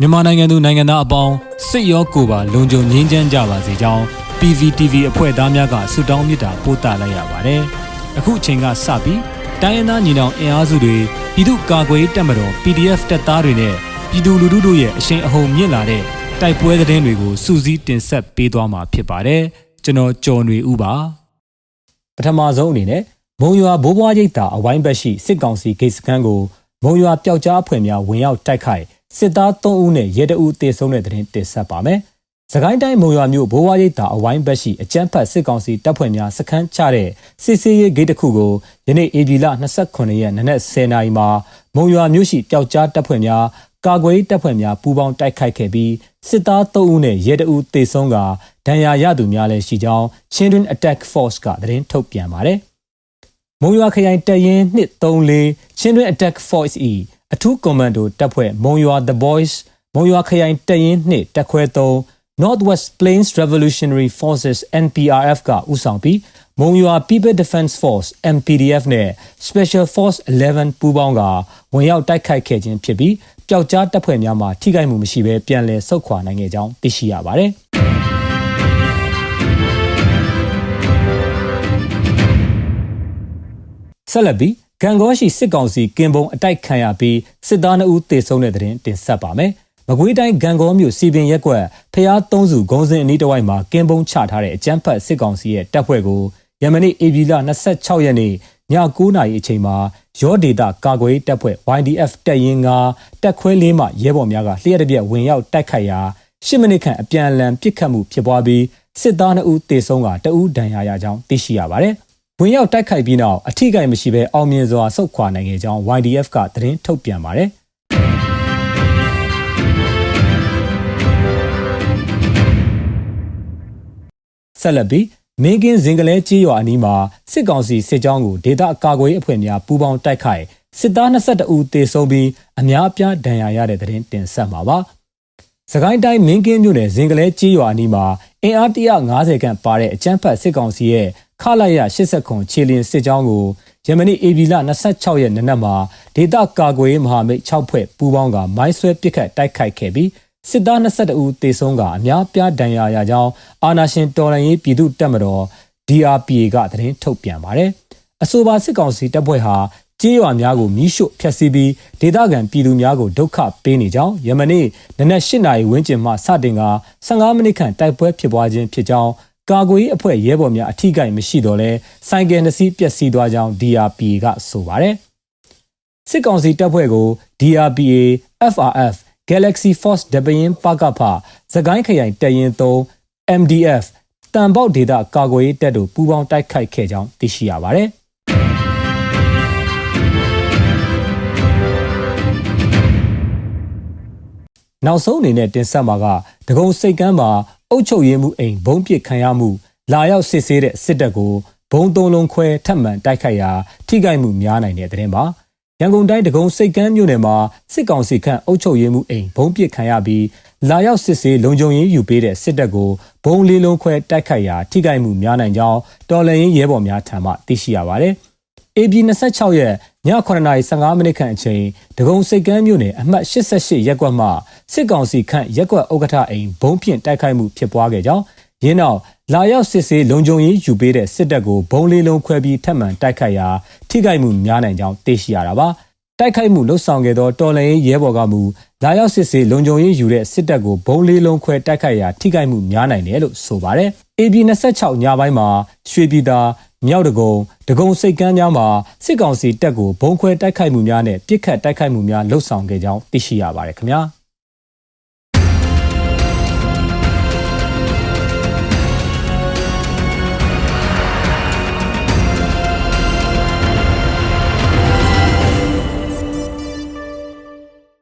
မြန်မာနိုင်ငံသူနိုင်ငံသားအပေါင်းစိတ်ရောကိုယ်ပါလုံခြုံငြိမ်းချမ်းကြပါစေကြောင်း PVTV အဖွဲ့သားများကဆုတောင်းမေတ္တာပို့သလိုက်ရပါတယ်။အခုအချိန်ကစပြီးတိုင်းရင်းသားညီနောင်အင်အားစုတွေပြည်သူ့ကာကွယ်တပ်မတော် PDF တပ်သားတွေနဲ့ပြည်သူလူထုတို့ရဲ့အရှိန်အဟုန်မြင့်လာတဲ့တိုက်ပွဲသတင်းတွေကိုစူးစီးတင်ဆက်ပေးသွားမှာဖြစ်ပါတယ်။ကျွန်တော်ကျော်နေဦးပါ။ပထမဆုံးအနေနဲ့မုံရွာဘိုးဘွားရိပ်သာအဝိုင်းဘက်ရှိစစ်ကောင်စီဂိတ်စခန်းကိုမုံရွာပျောက်ကြားအဖွဲ့များဝင်ရောက်တိုက်ခိုက် စစ်သား3ဦးနဲ့ရဲတအုပ်တေဆုံးတဲ့တဲ့တင်တင်ဆက်ပါမယ်။စကိုင်းတိုင်းမုံရွာမြို့ဘိုးဝါရိပ်သာအဝိုင်းဘက်ရှိအကြမ်းဖက်စစ်ကောင်စီတပ်ဖွဲ့များစခန်းချတဲ့စစ်စေးရေးဂိတ်တစ်ခုကိုယနေ့ဧပြီလ29ရက်နနက်10:00နာရီမှာမုံရွာမြို့ရှိပျောက်ကြားတပ်ဖွဲ့များကာကွယ်တပ်ဖွဲ့များပူးပေါင်းတိုက်ခိုက်ခဲ့ပြီးစစ်သား3ဦးနဲ့ရဲတအုပ်တေဆုံးကဒဏ်ရာရသူများလည်းရှိကြောင်း Children Attack Force ကသတင်းထုတ်ပြန်ပါတယ်။မုံရွာခရိုင်တပ်ရင်း234 Children Attack Force E အထူးကွန်မန်ဒိုတပ်ဖွဲ့မုံရွာ The Boys မုံရွာခရိုင်တပ်ရင်း2တပ်ခွဲ3 Northwest Plains Revolutionary Forces NPRF ကဦးဆောင်ပြီးမုံရွာ People Defense Force MPDF နဲ့ Special Force 11ပူးပေါင်းကဝင်ရောက်တိုက်ခိုက်ခဲ့ခြင်းဖြစ်ပြီးပျောက်ကြားတပ်ဖွဲ့များမှထိခိုက်မှုမရှိဘဲပြန်လည်ဆုတ်ခွာနိုင်ခဲ့ကြောင်းသိရှိရပါတယ်။ဆက်လက်ပြီး ဂံကောရှိစစ်ကောင်စီကင်ဘုံအတိုက်ခံရပြီးစစ်သား2ဦးသေဆုံးတဲ့တဲ့တင်တင်ဆက်ပါမယ်။မကွေးတိုင်းဂံကောမြို့စီပင်ရက်ကွက်ဖျားသုံးစုဂုံစင်အနီးတစ်ဝိုက်မှာကင်ဘုံချထားတဲ့အကြမ်းဖက်စစ်ကောင်စီရဲ့တပ်ဖွဲ့ကိုယမနေ့ဧပြီလ26ရက်နေ့ည9:00နာရီအချိန်မှာရောဒေတာကာကွယ်တပ်ဖွဲ့ YDF တပ်ရင်းကတပ်ခွဲလေးမှရဲဘော်များကလျှက်တပြက်ဝင်ရောက်တိုက်ခိုက်ရာ10မိနစ်ခန့်အပြန်အလှန်ပစ်ခတ်မှုဖြစ်ပွားပြီးစစ်သား2ဦးသေဆုံးကတအူးဒဏ်ရာရကြောင်းသိရှိရပါတယ်။ ဝင်ရောက်တိုက်ခိုက်ပြီးနောက်အထိကိမရှိဘဲအောင်မြင်စွာဆုတ်ခွာနိုင်ခဲ့ကြောင်း YDF ကသတင်းထုတ်ပြန်ပါတယ်။ဆက်လက်ပြီးမင်းကင်းဇင်ကလဲကြေးရွာအနီးမှာစစ်ကောင်စီစစ်ကြောင်းကိုဒေသအကာအကွယ်အဖွဲ့များပူးပေါင်းတိုက်ခိုက်စစ်သား22ဦးသေဆုံးပြီးအများအပြားဒဏ်ရာရတဲ့တဲ့တင်ဆက်မှာပါ။ စကိုင်းတိုင်းမင်းကင်းမြို့နယ်ဇင်ကလဲကြေးရွာအနီးမှာအင်အား150ခန့်ပါတဲ့အကြမ်းဖက်စစ်ကောင်စီရဲ့ခလာရ80ခွန်ခြေလင်းစစ်ကြောင်းကိုယမနီ AB လ26ရက်နေ့နက်မှာဒေတာကာကွယ်မဟာမိတ်6ဖွဲ့ပူးပေါင်းကမိုင်းဆွဲပစ်ခတ်တိုက်ခိုက်ခဲ့ပြီးစစ်သား22ဦးသေဆုံးကအများပြားဒဏ်ရာရကြောင်းအာနာရှင်တော်လှန်ရေးပြည်သူ့တပ်မတော် DRPA ကသတင်းထုတ်ပြန်ပါတယ်။အဆိုပါစစ်ကောင်စီတပ်ဖွဲ့ဟာ ကြေးရွာများကိုမိရှို့ဖျက်ဆီးပြီးဒေသခံပြည်သူများကိုဒုက္ခပေးနေကြောင်းယမနေ့နနက်၈နာရီဝန်းကျင်မှစတင်က15မိနစ်ခန့်တိုက်ပွဲဖြစ်ပွားခြင်းဖြစ်ကြောင်းကာကွယ်ရေးအဖွဲ့ရဲဘော်များအထိကိမရှိတော့လဲဆိုင်ကယ်နှစ်စီးပျက်စီးသွားကြောင်း DRPA ကဆိုပါတယ်စစ်ကောင်စီတပ်ဖွဲ့ကို DRPA FRF Galaxy Force ဒပရင်ပကဖသကိုင်းခရိုင်တရင်3 MDF တန်ပေါက်ဒေတာကာကွယ်ရေးတပ်တို့ပူးပေါင်းတိုက်ခိုက်ခဲ့ကြောင်းသိရှိရပါတယ် နောက်ဆုံးအနေနဲ့တင်ဆက်မှာကဒဂုံစိတ်ကမ်းမှာအုပ်ချုပ်ရေးမှုအိမ်ဘုံပစ်ခံရမှု လာရောက်စစ်ဆေးတဲ့စစ်တပ်ကိုဘုံသုံးလုံးခွဲထပ်မံတိုက်ခိုက်ရာထိခိုက်မှုများနိုင်တဲ့တဲ့ပါရန်ကုန်တိုင်းဒဂုံစိတ်ကမ်းမြို့နယ်မှာစစ်ကောင်စီခန့်အုပ်ချုပ်ရေးမှုအိမ်ဘုံပစ်ခံရပြီးလာရောက်စစ်ဆေးလုံခြုံရေးယူပေးတဲ့စစ်တပ်ကိုဘုံလေးလုံးခွဲတိုက်ခိုက်ရာထိခိုက်မှုများနိုင်ကြောင်းတော်လှန်ရေးရဲဘော်များထံမှသိရှိရပါတယ်။ AB 26ရက်ည9:15မိနစ်ခန့်အချိန်ဒဂုံစိတ်ကမ်းမြို့နယ်အမှတ်88ရပ်ကွက်မှ စစ်ကောင်စီခန့်ရပ်ကွက်ဥက္ကဋ္ဌအိမ်ဘုံဖြင့်တိုက်ခိုက်မှုဖြစ်ပွားခဲ့ကြောင်းရင်းနောက်လာရောက်စစ်ဆေးလုံခြုံရေးယူပေးတဲ့စစ်တပ်ကိုဘုံလေးလုံးခွဲပြီးထပ်မံတိုက်ခိုက်ရာထိခိုက်မှုများနိုင်ကြောင်းသိရှိရတာပါတိုက်ခိုက်မှုလှုပ်ဆောင်ခဲ့သောတော်လှန်ရေးရဲဘော်ကမူလာရောက်စစ်ဆေးလုံခြုံရေးယူတဲ့စစ်တပ်ကိုဘုံလေးလုံးခွဲတိုက်ခိုက်ရာထိခိုက်မှုများနိုင်တယ်လို့ဆိုပါတယ် AB 26ညပိုင်းမှာရွှေပြည်သာမြောက်တကုံဒဂုံစိတ်ကမ်းများမှာစစ်ကောင်စီတပ်ကိုဘုံခွဲတိုက်ခိုက်မှုများနဲ့ပြစ်ခတ်တိုက်ခိုက်မှုများလှုပ်ဆောင်ခဲ့ကြောင်းသိရှိရပါတယ်ခင်ဗျာ။